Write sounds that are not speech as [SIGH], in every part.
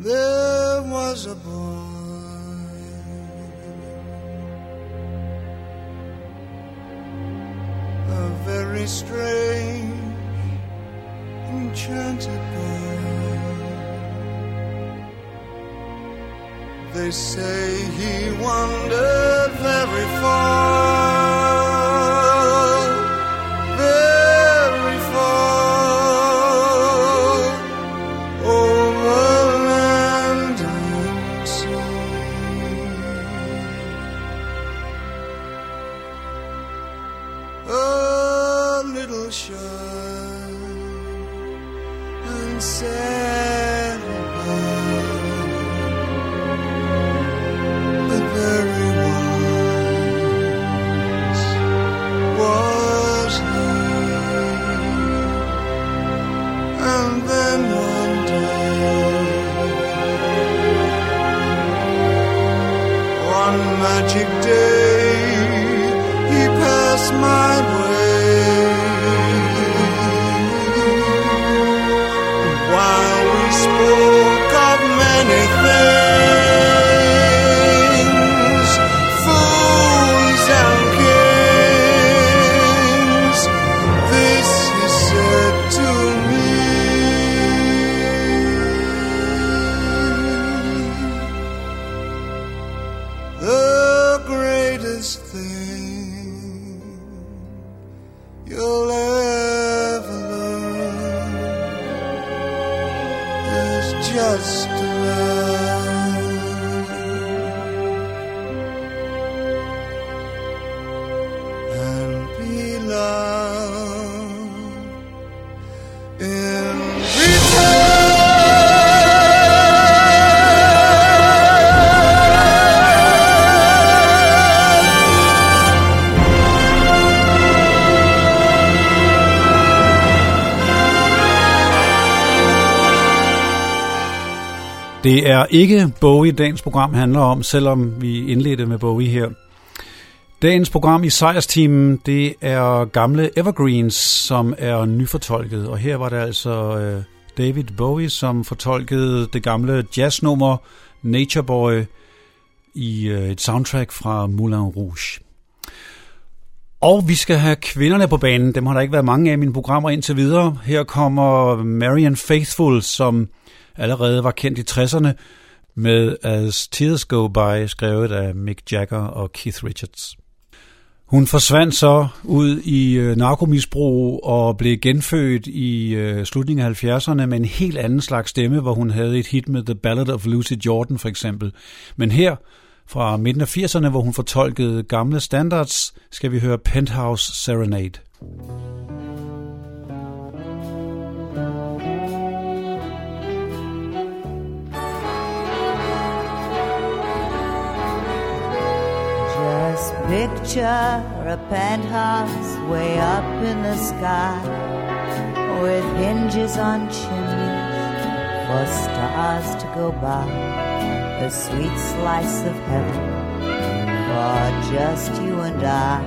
there was a boy. A very strange, enchanted boy. They say he wandered very far, Det er ikke Bowie, dagens program handler om, selvom vi indledte med Bowie her. Dagens program i Sejrsteamen, det er gamle Evergreens, som er nyfortolket. Og her var det altså øh, David Bowie, som fortolkede det gamle jazznummer Nature Boy i øh, et soundtrack fra Moulin Rouge. Og vi skal have kvinderne på banen. Dem har der ikke været mange af i mine programmer indtil videre. Her kommer Marian Faithful, som allerede var kendt i 60'erne med As Tears Go By, skrevet af Mick Jagger og Keith Richards. Hun forsvandt så ud i øh, narkomisbrug og blev genfødt i øh, slutningen af 70'erne med en helt anden slags stemme, hvor hun havde et hit med The Ballad of Lucy Jordan for eksempel. Men her fra midten af 80'erne, hvor hun fortolkede gamle standards, skal vi høre Penthouse Serenade. Just picture a penthouse way up in the sky with hinges on chimneys for stars to go by. A sweet slice of heaven for just you and I.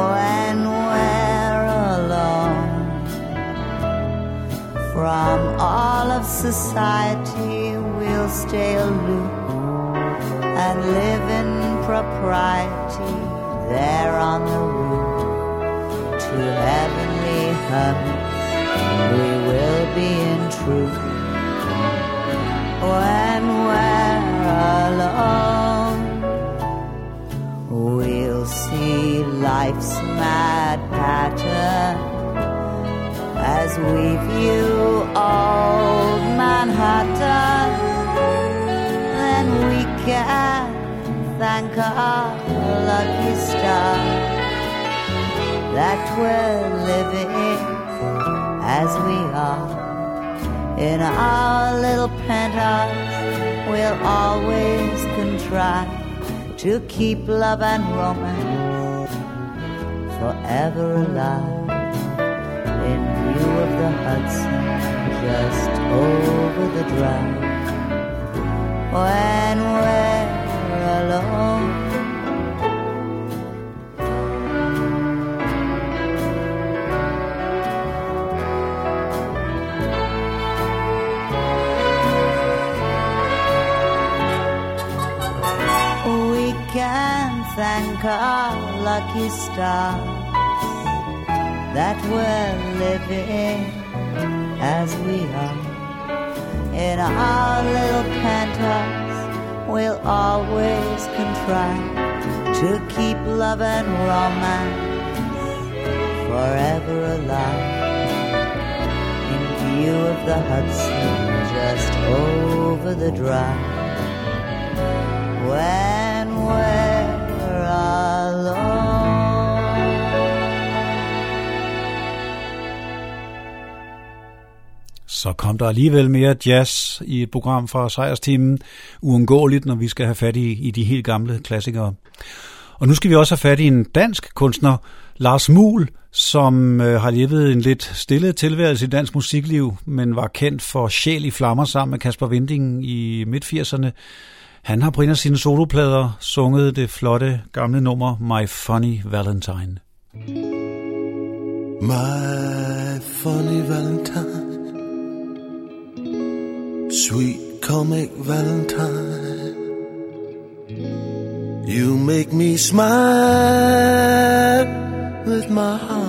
When we're alone from all of society, we'll stay aloof and live in propriety there on the roof to heavenly heavens we will be in truth when we're alone. We'll see life's mad pattern as we view old Manhattan thank our lucky star that we're living as we are in our little penthouse. We'll always contrive to keep love and romance forever alive in view of the Hudson just over the drive when we're alone. We can thank our lucky stars that we're living as we are in our little penthouse we'll always contrive to keep love and romance forever alive. In view of the Hudson just over the drive. When Så kom der alligevel mere jazz i et program fra Sejrstimen, Uundgåeligt, når vi skal have fat i, i de helt gamle klassikere. Og nu skal vi også have fat i en dansk kunstner, Lars Muhl, som øh, har levet en lidt stille tilværelse i dansk musikliv, men var kendt for Sjæl i Flammer sammen med Kasper Vinding i midt-80'erne. Han har på en af sine soloplader sunget det flotte gamle nummer My Funny Valentine. My funny Valentine, sweet comic Valentine, you make me smile with my heart.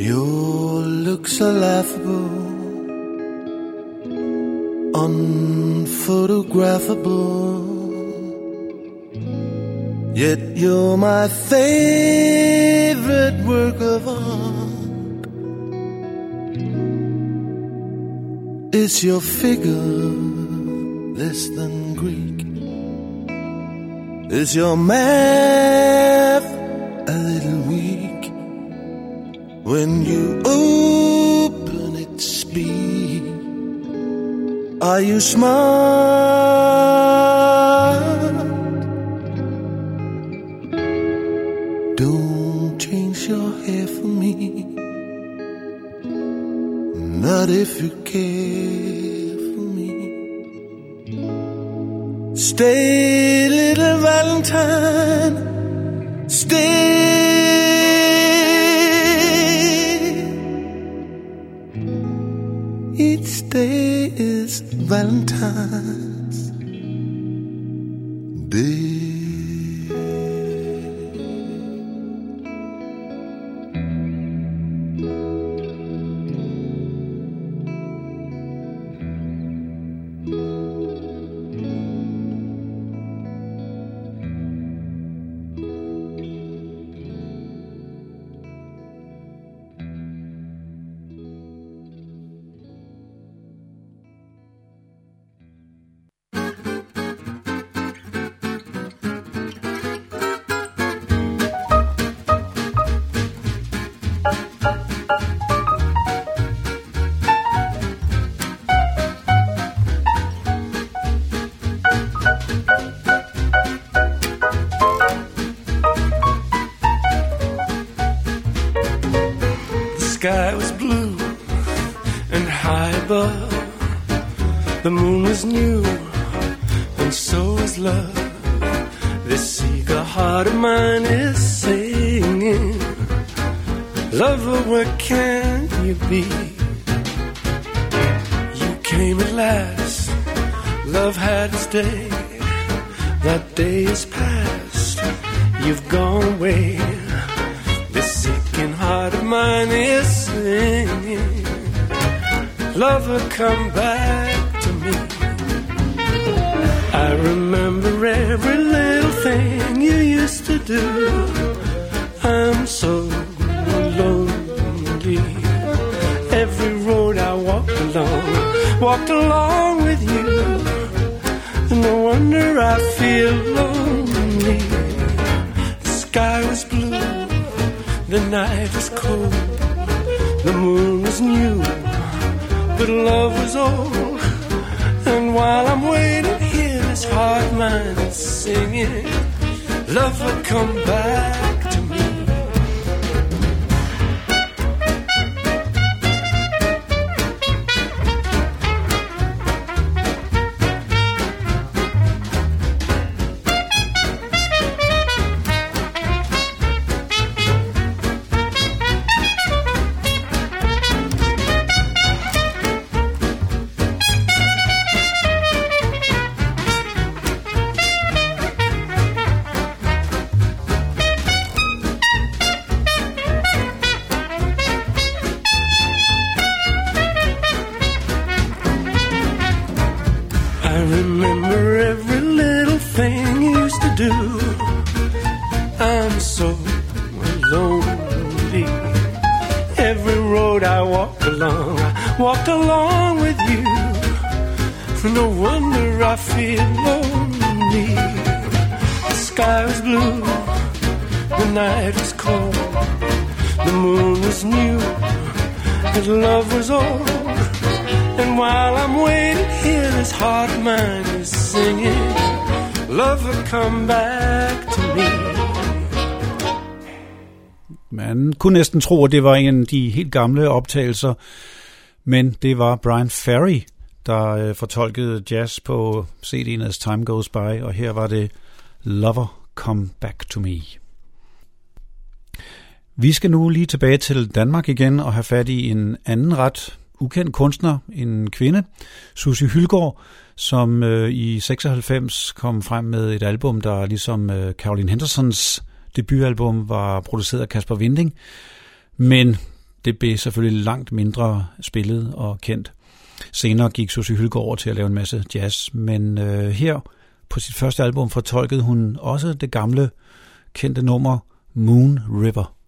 Your looks are laughable, unphotographable. Yet you're my favorite work of art. Is your figure less than Greek? Is your math a little weak? When you open it, speak. Are you smart? Don't change your hair for me. Not if you care for me. Stay, little Valentine. Stay. Each day is Valentine's walked along with you. And no wonder I feel lonely. The sky was blue, the night was cold, the moon was new, but love was old. And while I'm waiting here, this mine is singing, Lover, come back kunne næsten tro, at det var en af de helt gamle optagelser, men det var Brian Ferry, der øh, fortolkede jazz på CD'en As Time Goes By, og her var det Lover Come Back to Me. Vi skal nu lige tilbage til Danmark igen og have fat i en anden ret ukendt kunstner, en kvinde, Susie Hylgaard, som øh, i 96 kom frem med et album, der ligesom øh, Caroline Hendersons debutalbum var produceret af Kasper Winding, men det blev selvfølgelig langt mindre spillet og kendt. Senere gik Susie Hylgaard over til at lave en masse jazz, men øh, her på sit første album fortolkede hun også det gamle kendte nummer Moon River.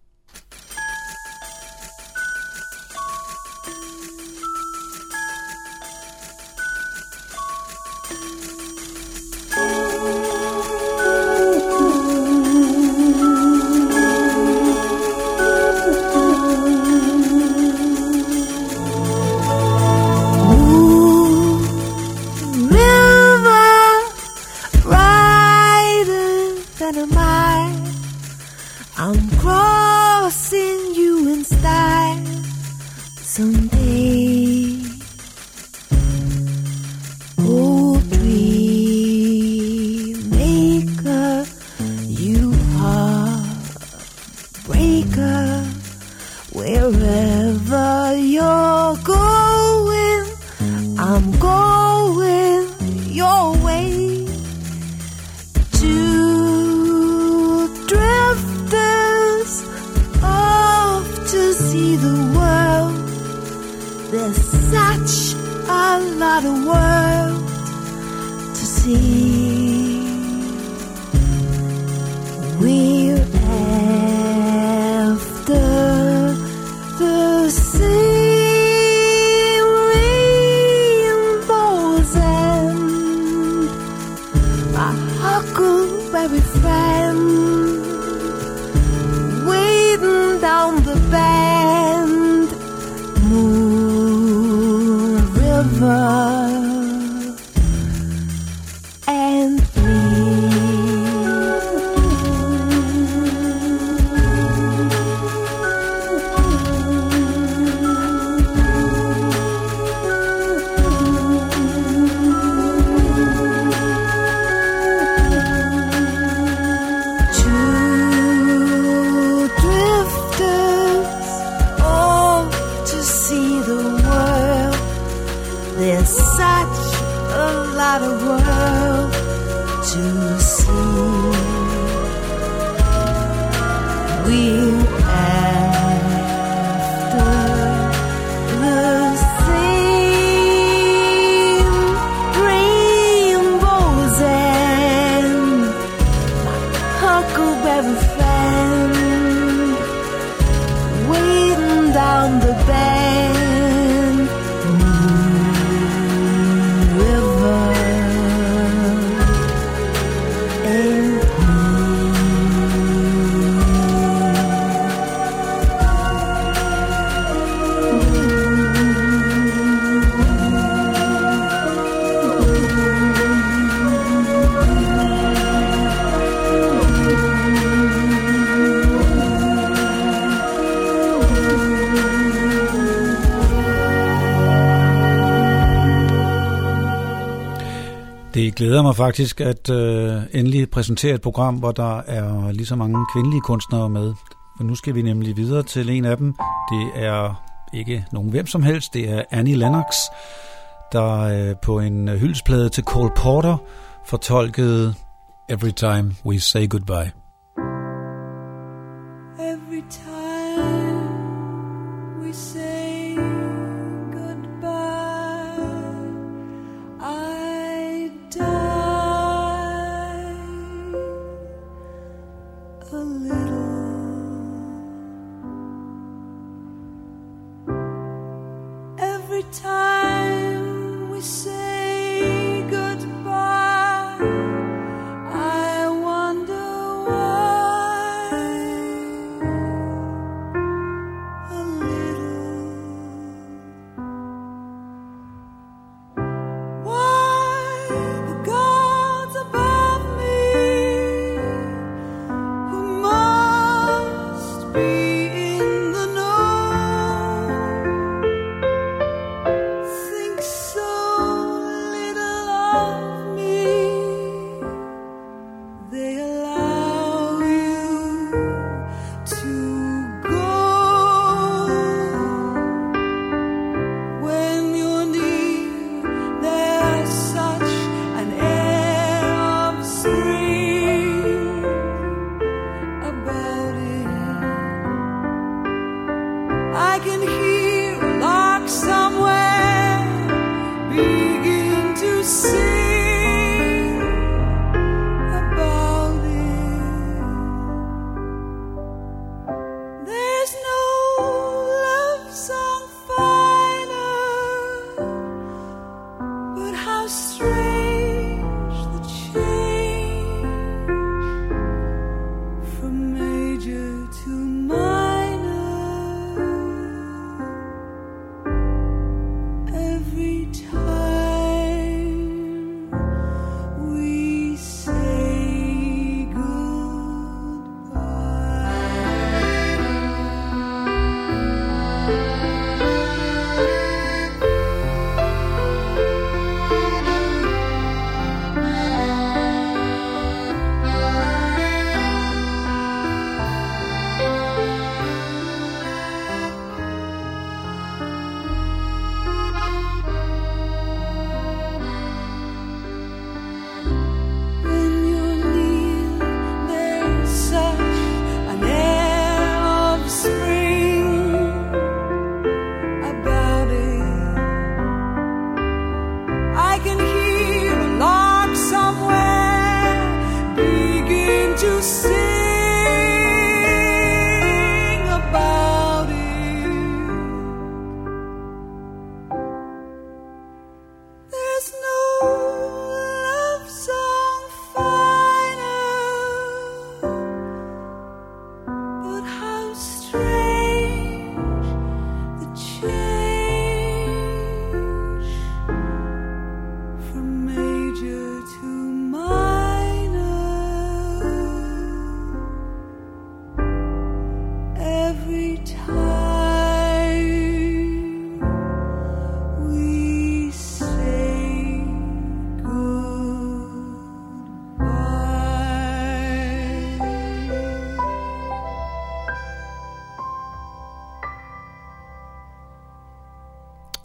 Glæder mig faktisk at øh, endelig præsentere et program, hvor der er lige så mange kvindelige kunstnere med. For nu skal vi nemlig videre til en af dem. Det er ikke nogen hvem som helst, det er Annie Lennox, der øh, på en hyldsplade til Cole Porter fortolkede Every Time We Say Goodbye.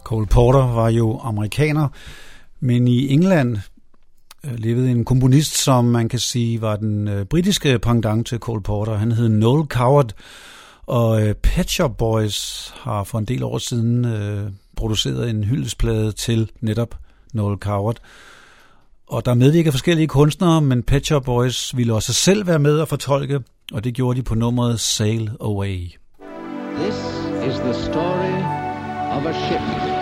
Cole Porter var jo amerikaner, men i England øh, levede en komponist, som man kan sige var den øh, britiske pendant til Cole Porter. Han hed Noel Coward, og øh, Pet Shop Boys har for en del år siden produceret en hyldesplade til netop Noel Coward. Og der medvirker forskellige kunstnere, men Pet Shop Boys ville også selv være med og fortolke, og det gjorde de på nummeret Sail Away. This is the story of a ship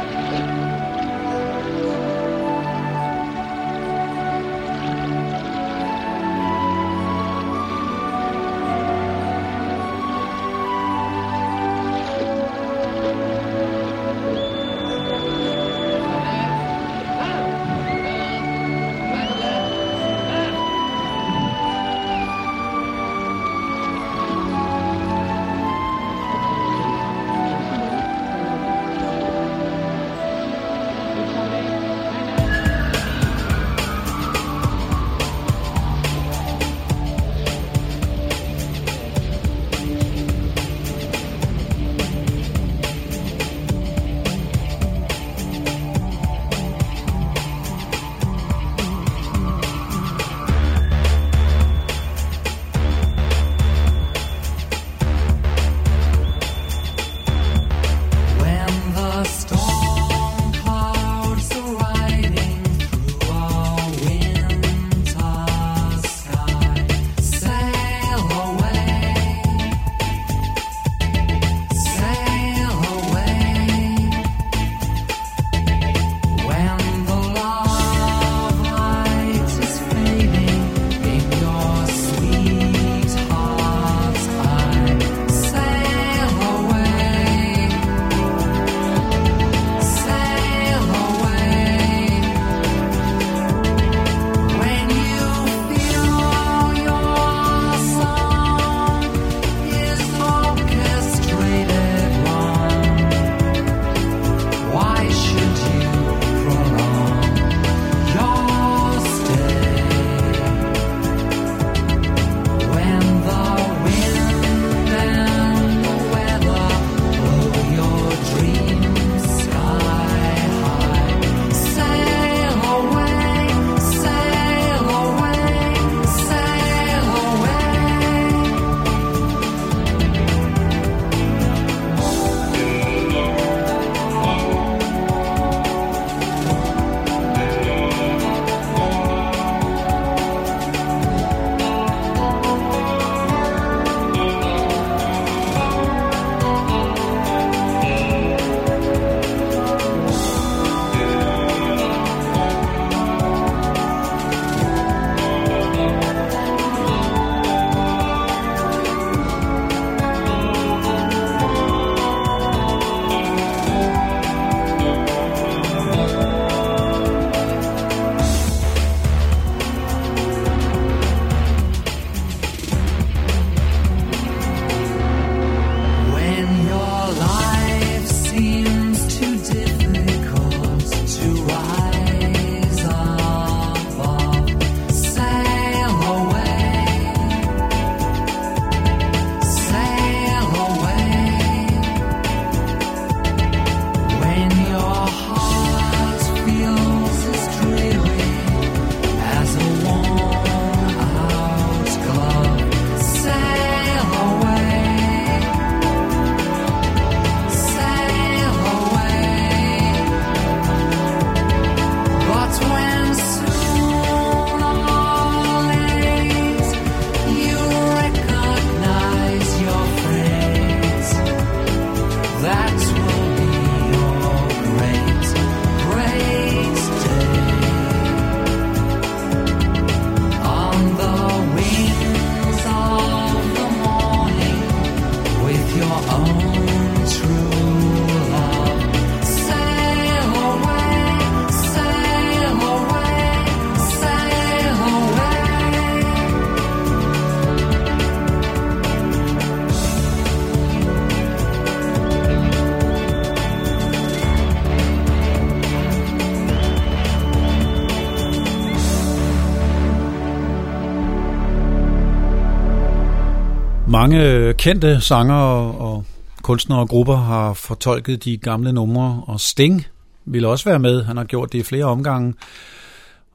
Mange kendte sanger og kunstnere og grupper har fortolket de gamle numre, og Sting vil også være med. Han har gjort det i flere omgange.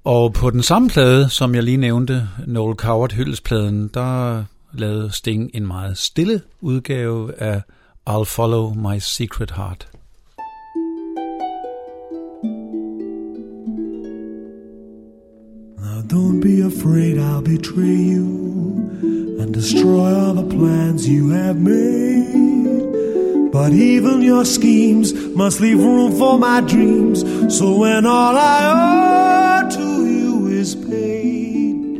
Og på den samme plade, som jeg lige nævnte, Noel Coward hyldespladen, der lavede Sting en meget stille udgave af I'll Follow My Secret Heart. Now don't be afraid I'll betray you and destroy all the plans you have made. But even your schemes must leave room for my dreams. So when all I owe to you is paid,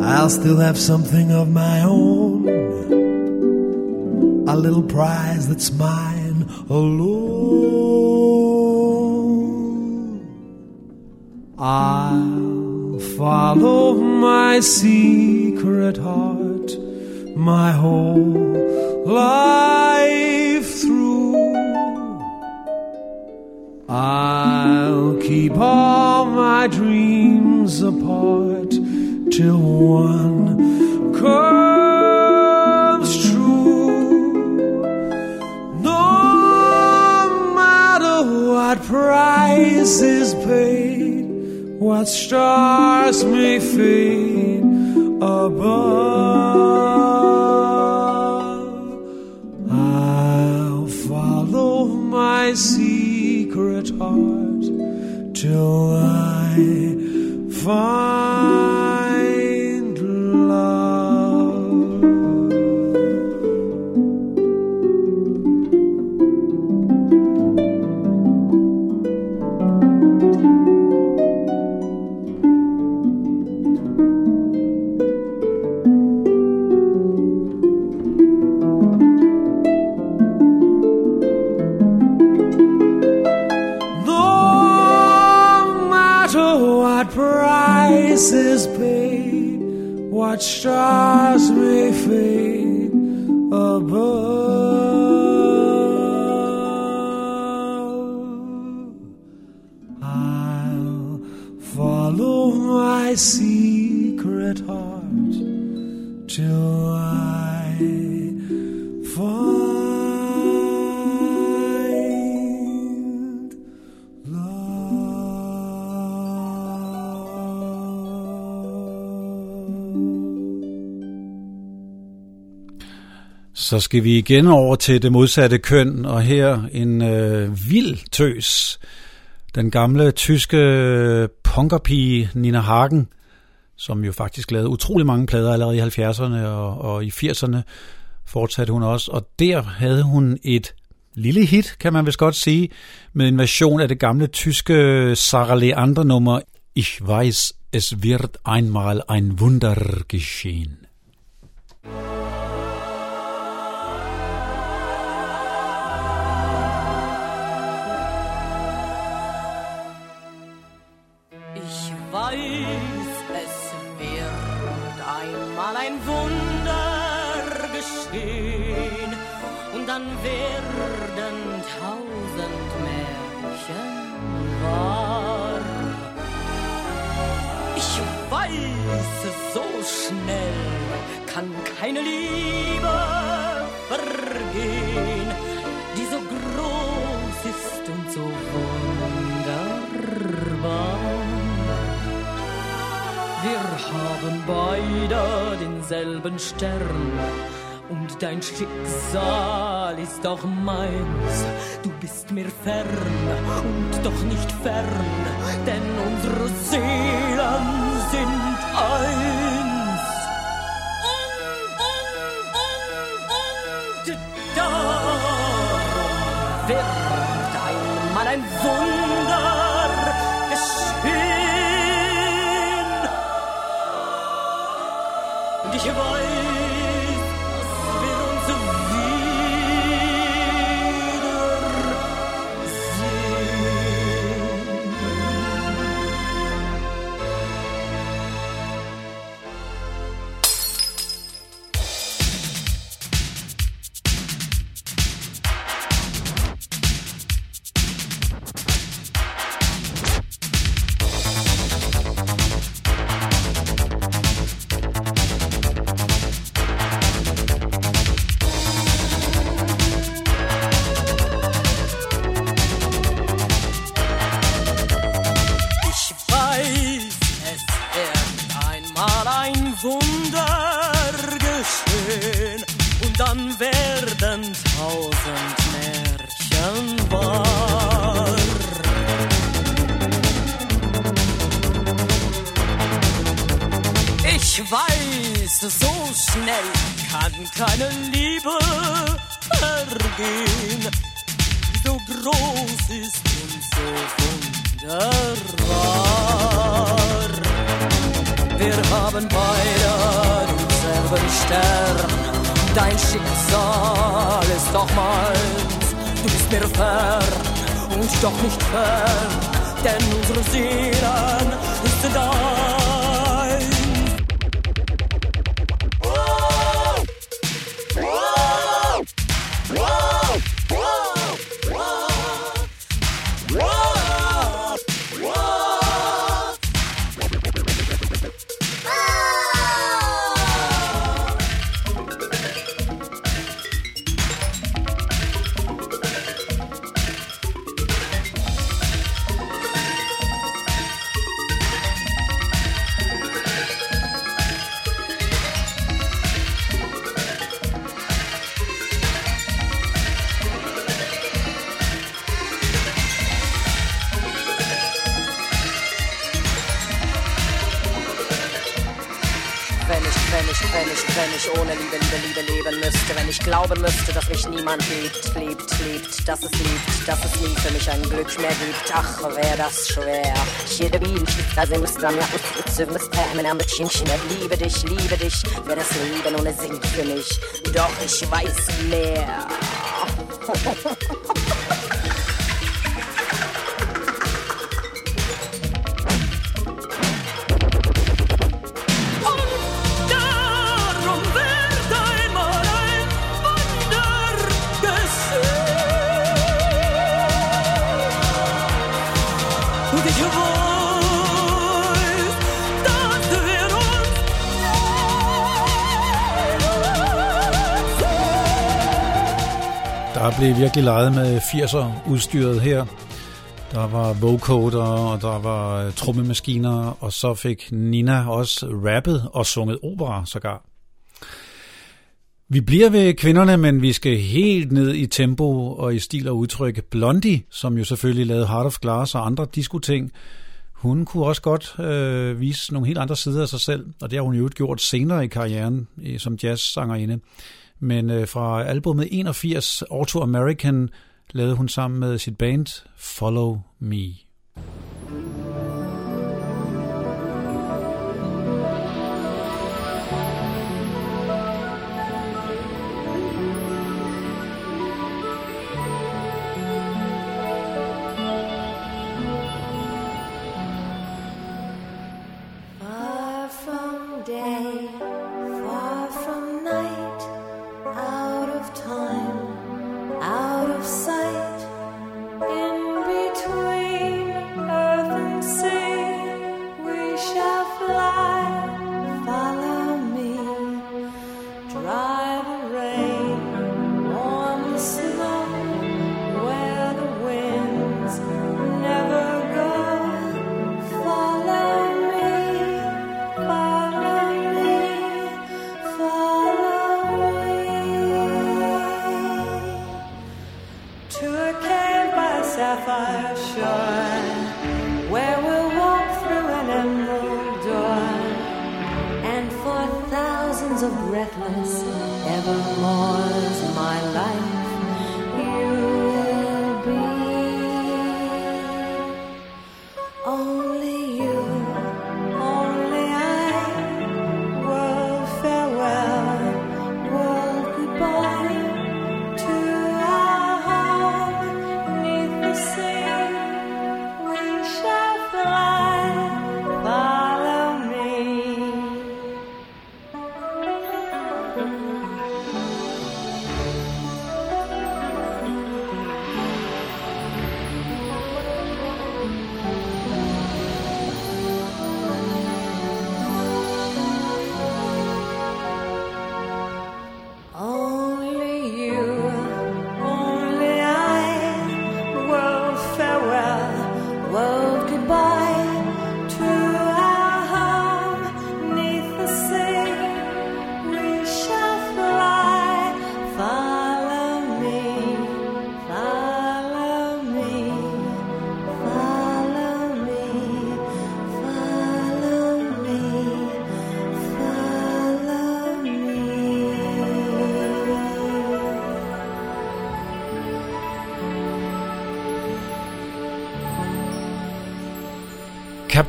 I'll still have something of my own. A little prize that's mine alone. I'll follow my secret heart my whole life through. I'll keep all my dreams apart till one comes true. No matter what price is paid, what stars may fade above, I'll follow my secret heart till stars may fade above, I'll follow my secret heart till I Så skal vi igen over til det modsatte køn, og her en øh, vild tøs. Den gamle tyske punkerpige Nina Hagen, som jo faktisk lavede utrolig mange plader allerede i 70'erne og, og i 80'erne, fortsatte hun også. Og der havde hun et lille hit, kan man vist godt sige, med en version af det gamle tyske Sarah Leander nummer Ich weiß, es wird einmal ein Wunder geschehen. Ich keine Liebe vergehen, die so groß ist und so wunderbar. Wir haben beide denselben Stern und dein Schicksal ist auch meins. Du bist mir fern und doch nicht fern, denn unsere Seelen sind eins. Wird einmal ein Wunder Wär das schwer. Jede Bienen, also müsste man ja, Pärmen am Chinchen, liebe dich, liebe dich, wer das Leben ohne singt für mich. Doch ich weiß mehr. [LAUGHS] blev virkelig leget med 80'er udstyret her. Der var vocoder, og der var øh, trommemaskiner, og så fik Nina også rappet og sunget opera sågar. Vi bliver ved kvinderne, men vi skal helt ned i tempo og i stil og udtryk. Blondie, som jo selvfølgelig lavede Heart of Glass og andre diskoting, hun kunne også godt øh, vise nogle helt andre sider af sig selv, og det har hun jo gjort senere i karrieren øh, som jazzsangerinde. Men øh, fra albumet 81, Auto American, lavede hun sammen med sit band Follow Me.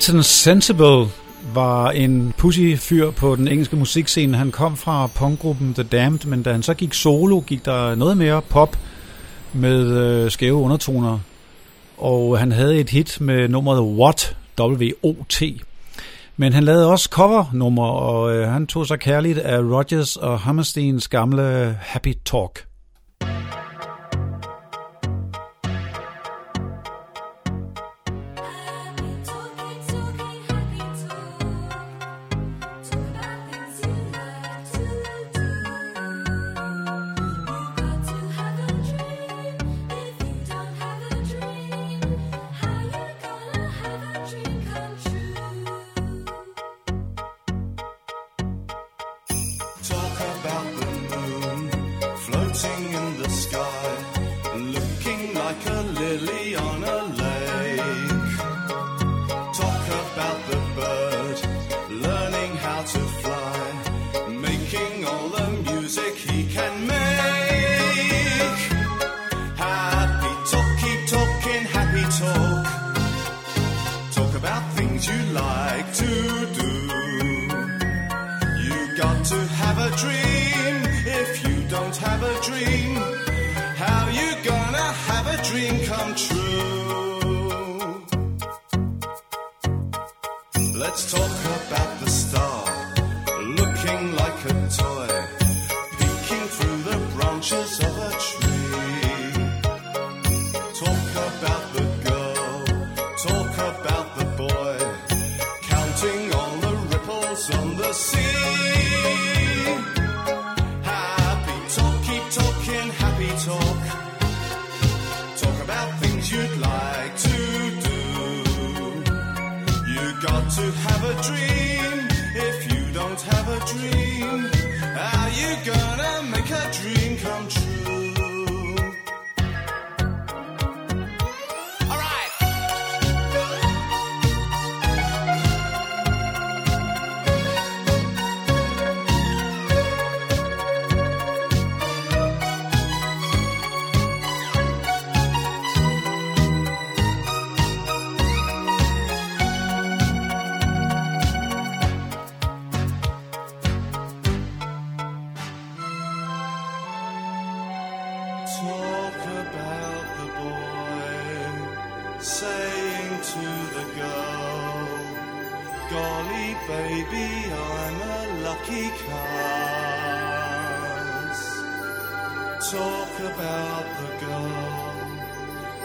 Captain Sensible var en pussy fyr på den engelske musikscene. Han kom fra punkgruppen The Damned, men da han så gik solo, gik der noget mere pop med øh, skæve undertoner. Og han havde et hit med nummeret What, W-O-T. Men han lavede også covernummer, og øh, han tog sig kærligt af Rogers og Hammersteins gamle Happy Talk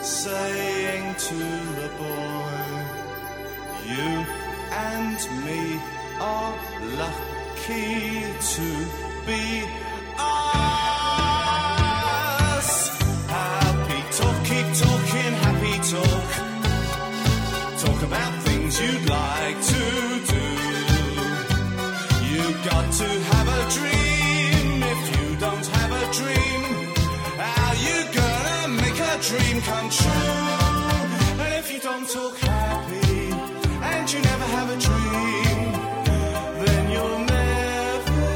saying to the boy, You and me are lucky to be come true? And if you don't talk happy and you never have a dream, then you'll never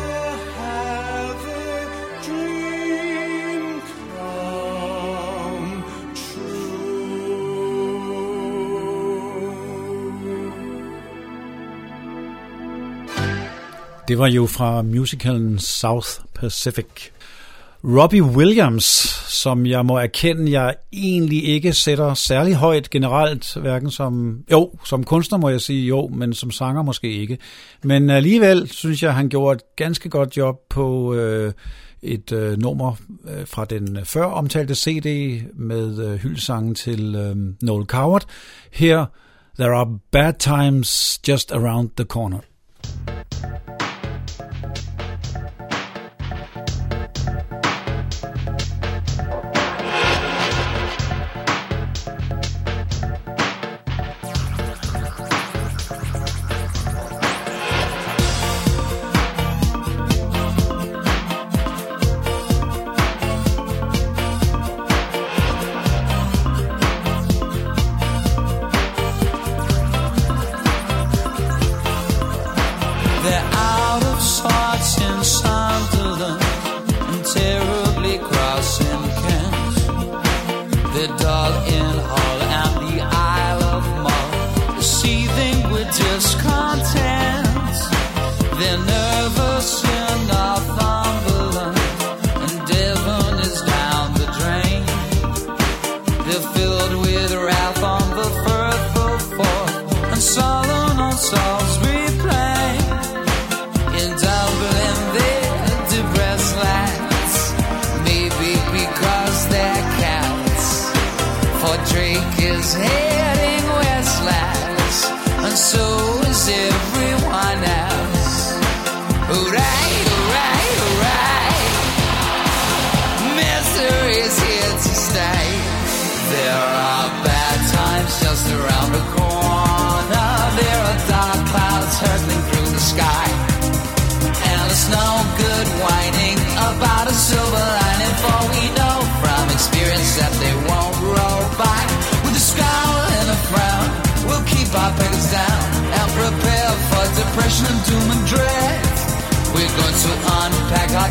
have a dream come true. Det var jo fra musicalen South Pacific. Robbie Williams, som jeg må erkende, jeg egentlig ikke sætter særlig højt generelt, hverken som, jo, som kunstner må jeg sige jo, men som sanger måske ikke. Men alligevel synes jeg, han gjorde et ganske godt job på øh, et øh, nummer øh, fra den før omtalte CD med øh, hyldsangen til øh, Noel Coward. Her, There are bad times just around the corner. that I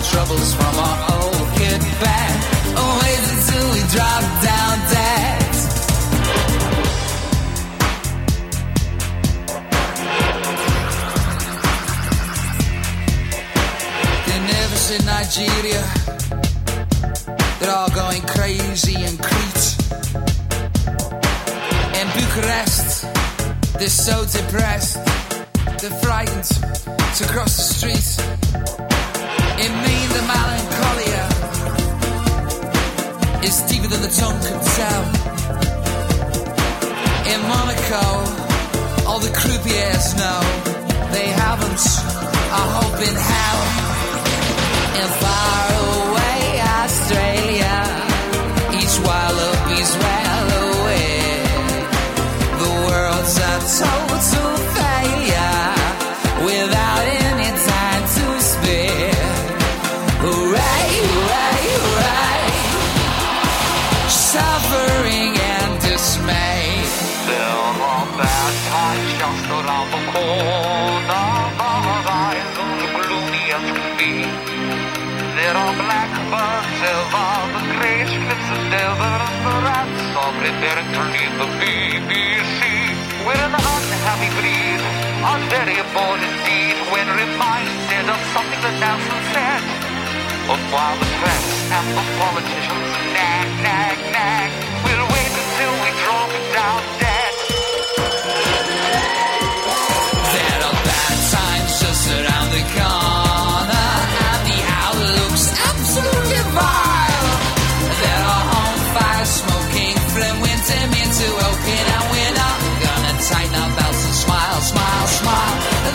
troubles from our old kid bag. Oh, wait until we drop down dead. They never said Nigeria. They're all going crazy in Crete. In Bucharest, they're so depressed. They're frightened to cross the street. In is deeper than the tongue can tell. In Monaco, all the croupiers know they haven't a hope in hell. In far very bored indeed when reminded of something that Nelson said. But while the press and the politicians nag, nag, nag, we'll wait until we drop down dead.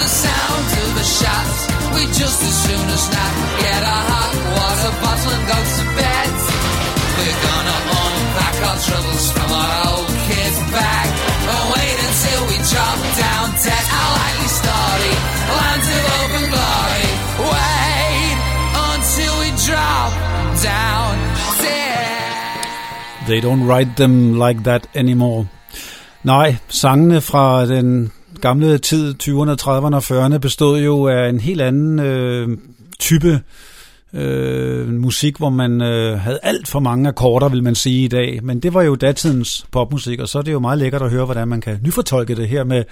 The sound of the shots, we just as soon as not get a hot water bottle and go to bed. We're gonna unpack our troubles from our old kid's bag. And wait until we drop down dead. Our likely story, land of open glory. Wait until we drop down dead. They don't write them like that anymore. Nej, sangene fra den gamle tid, 20'erne, 30'erne og 40'erne, bestod jo af en helt anden øh, type øh, musik, hvor man øh, havde alt for mange akkorder, vil man sige i dag. Men det var jo datidens popmusik, og så er det jo meget lækkert at høre, hvordan man kan nyfortolke det her med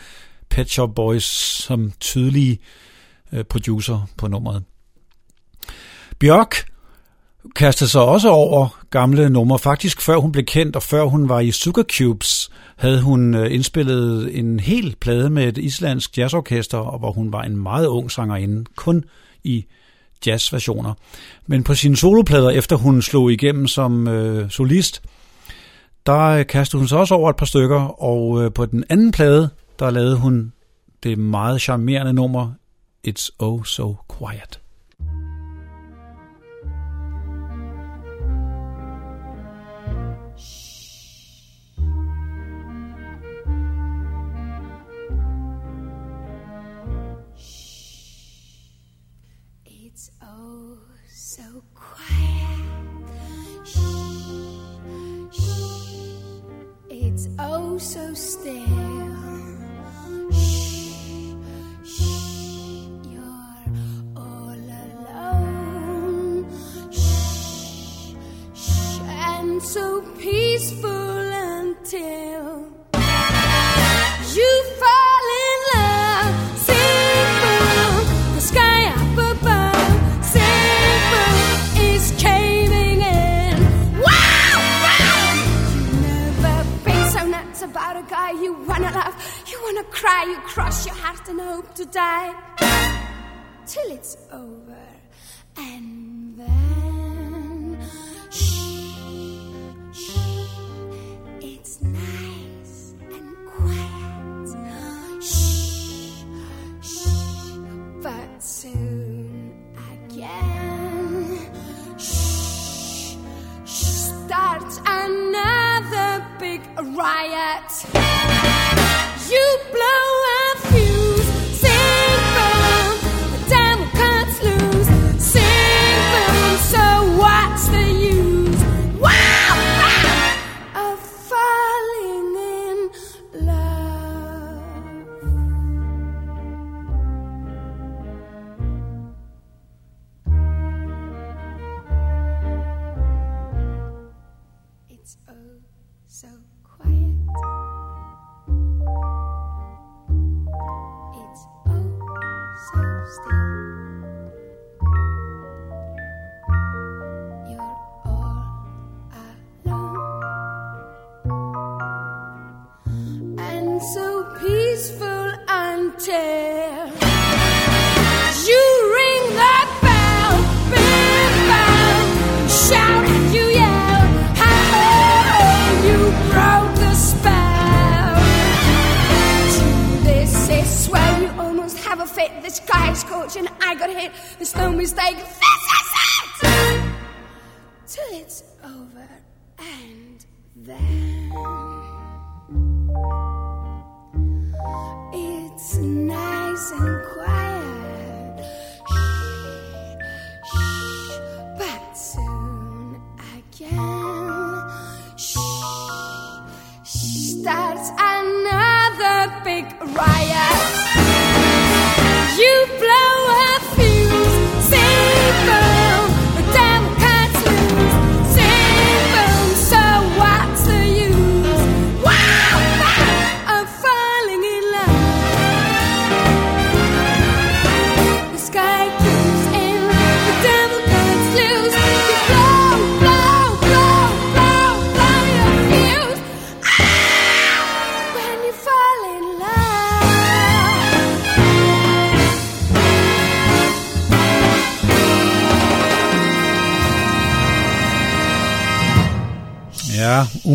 Pet Shop Boys som tydelige øh, producer på nummeret. Bjørk kastede sig også over gamle numre. Faktisk før hun blev kendt, og før hun var i Sugar Cubes, havde hun øh, indspillet en hel plade med et islandsk jazzorkester, og hvor hun var en meget ung sangerinde, kun i jazzversioner. Men på sine soloplader, efter hun slog igennem som øh, solist, der øh, kastede hun sig også over et par stykker, og øh, på den anden plade, der lavede hun det meget charmerende nummer It's Oh So Quiet. So peaceful until you fall in love. Sing the sky up above. Sing is caving in. Wow, wow! You never been so nuts about a guy you wanna love. You wanna cry, you cross your heart and hope to die till it's over,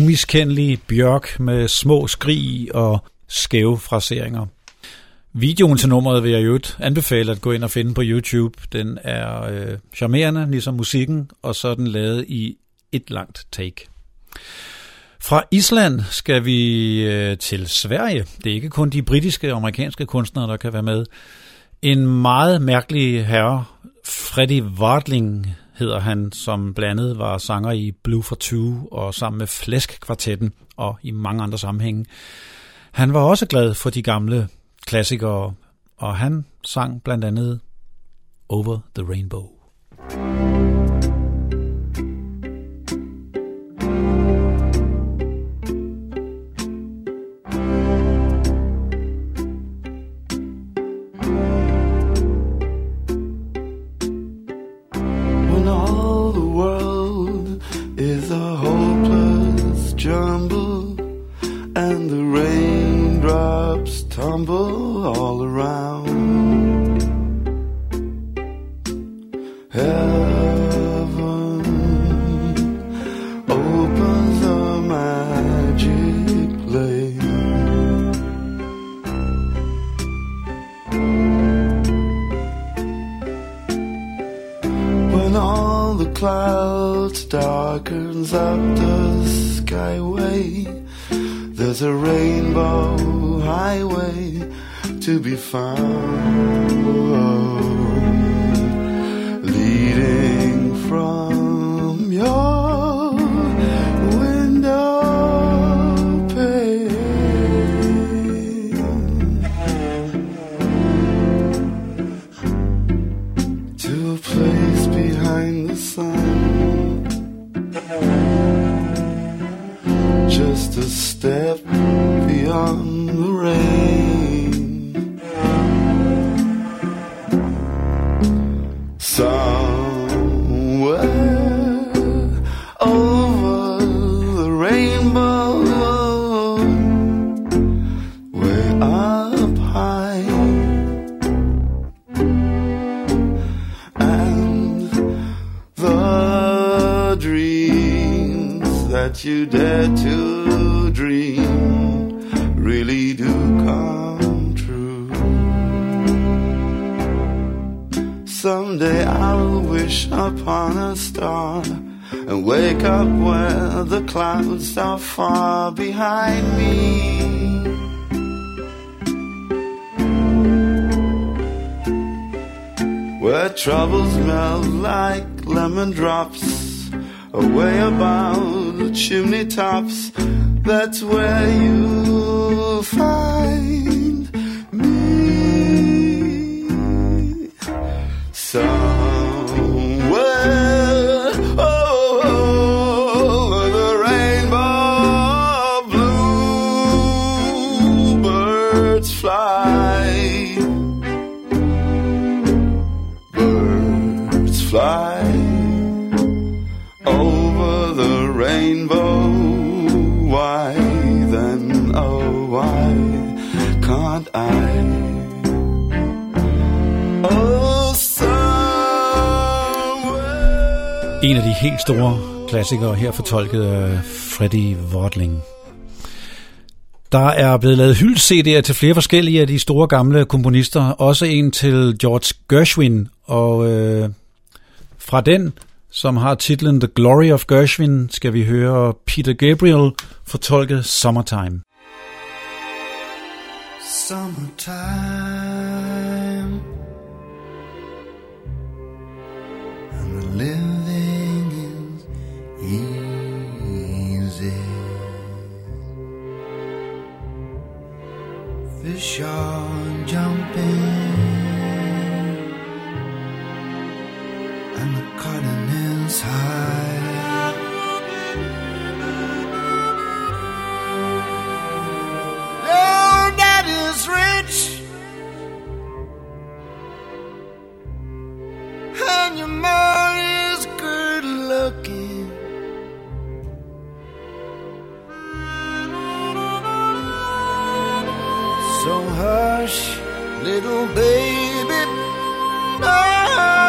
umiskendelig Bjørk med små skrig og skæve fraseringer. Videoen til nummeret vil jeg jo anbefale at gå ind og finde på YouTube. Den er øh, charmerende, ligesom musikken, og så er den lavet i et langt take. Fra Island skal vi øh, til Sverige. Det er ikke kun de britiske og amerikanske kunstnere, der kan være med. En meget mærkelig herre, Freddy Wartling hedder han, som blandt andet var sanger i Blue for Two og sammen med Flæsk-kvartetten og i mange andre sammenhænge. Han var også glad for de gamle klassikere, og han sang blandt andet Over the Rainbow. when raindrops tumble all around. Heaven opens a magic place. When all the clouds darkens up the skyway, there's a rainbow highway to be found, klassikere her fortolket af Freddie Wadling. Der er blevet lavet hyldt-CD'er til flere forskellige af de store gamle komponister. Også en til George Gershwin. Og øh, fra den, som har titlen The Glory of Gershwin, skal vi høre Peter Gabriel fortolke Summertime. Summertime and the Fish are jumping and the cotton is high. Your dad is rich, and your mom hush, little baby, don't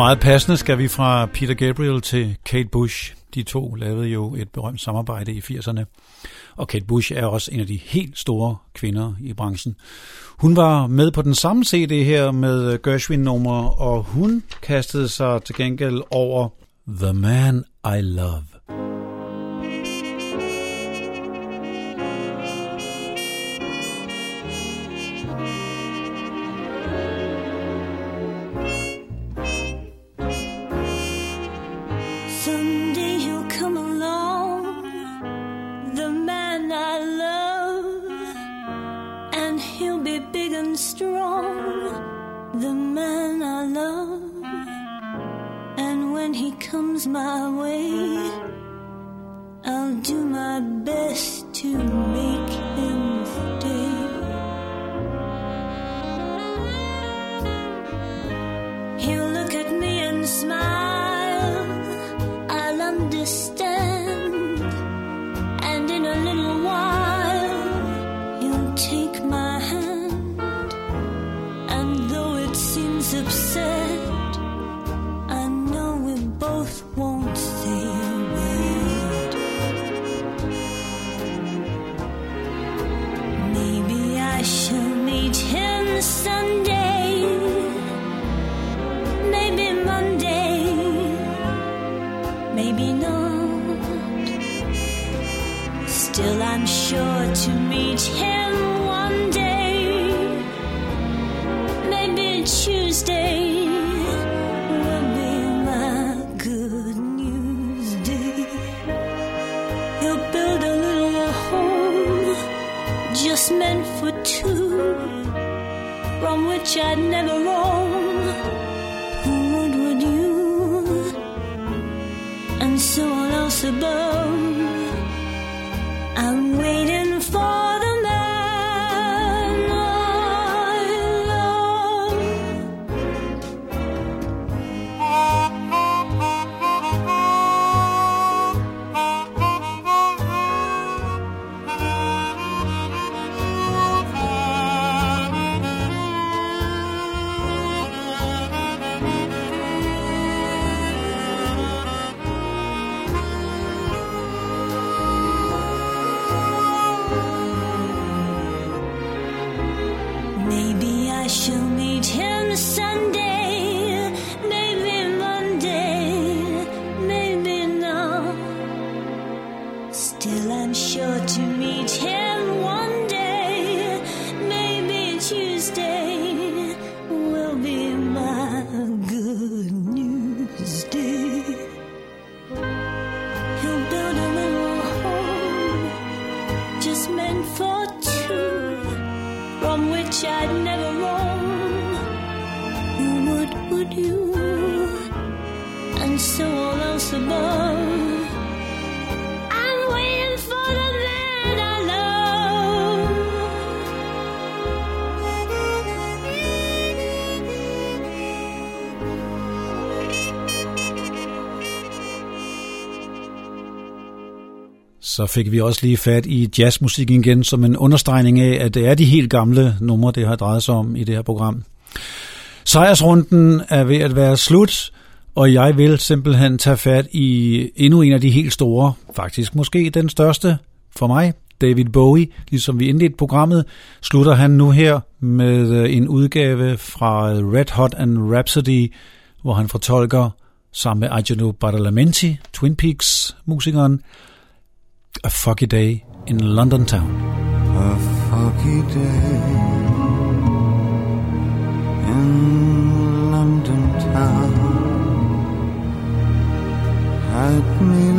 Meget passende skal vi fra Peter Gabriel til Kate Bush. De to lavede jo et berømt samarbejde i 80'erne. Og Kate Bush er også en af de helt store kvinder i branchen. Hun var med på den samme CD her med Gershwin-nummer, og hun kastede sig til gengæld over The Man I Love. Så fik vi også lige fat i jazzmusikken igen, som en understregning af, at det er de helt gamle numre, det har drejet sig om i det her program. Sejrsrunden er ved at være slut, og jeg vil simpelthen tage fat i endnu en af de helt store, faktisk måske den største for mig, David Bowie. Ligesom vi indledte programmet, slutter han nu her med øh, en udgave fra øh, Red Hot and Rhapsody, hvor han fortolker sammen med Ageno Badalamenti, Twin Peaks musikeren, A Foggy Day in London Town. A foggy day in London town had me